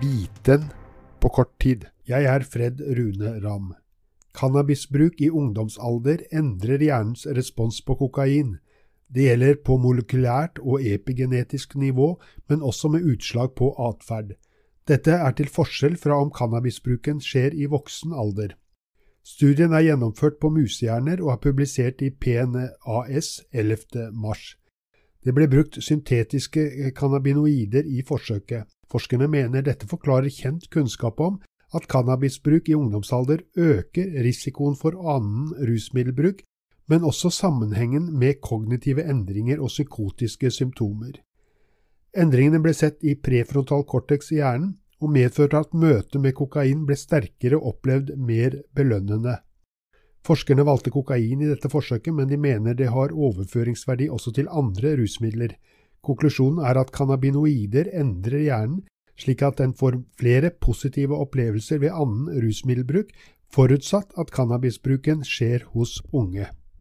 biten på kort tid. Jeg er Fred Rune Ram. Cannabisbruk i ungdomsalder endrer hjernens respons på kokain. Det gjelder på molekylært og epigenetisk nivå, men også med utslag på atferd. Dette er til forskjell fra om cannabisbruken skjer i voksen alder. Studien er gjennomført på musehjerner og er publisert i PNAS 11. mars. Det ble brukt syntetiske cannabinoider i forsøket. Forskerne mener dette forklarer kjent kunnskap om at cannabisbruk i ungdomsalder øker risikoen for annen rusmiddelbruk, men også sammenhengen med kognitive endringer og psykotiske symptomer. Endringene ble sett i prefrontal cortex i hjernen, og medførte at møtet med kokain ble sterkere og opplevd mer belønnende. Forskerne valgte kokain i dette forsøket, men de mener det har overføringsverdi også til andre rusmidler. Konklusjonen er at cannabinoider endrer hjernen slik at den får flere positive opplevelser ved annen rusmiddelbruk, forutsatt at cannabisbruken skjer hos unge.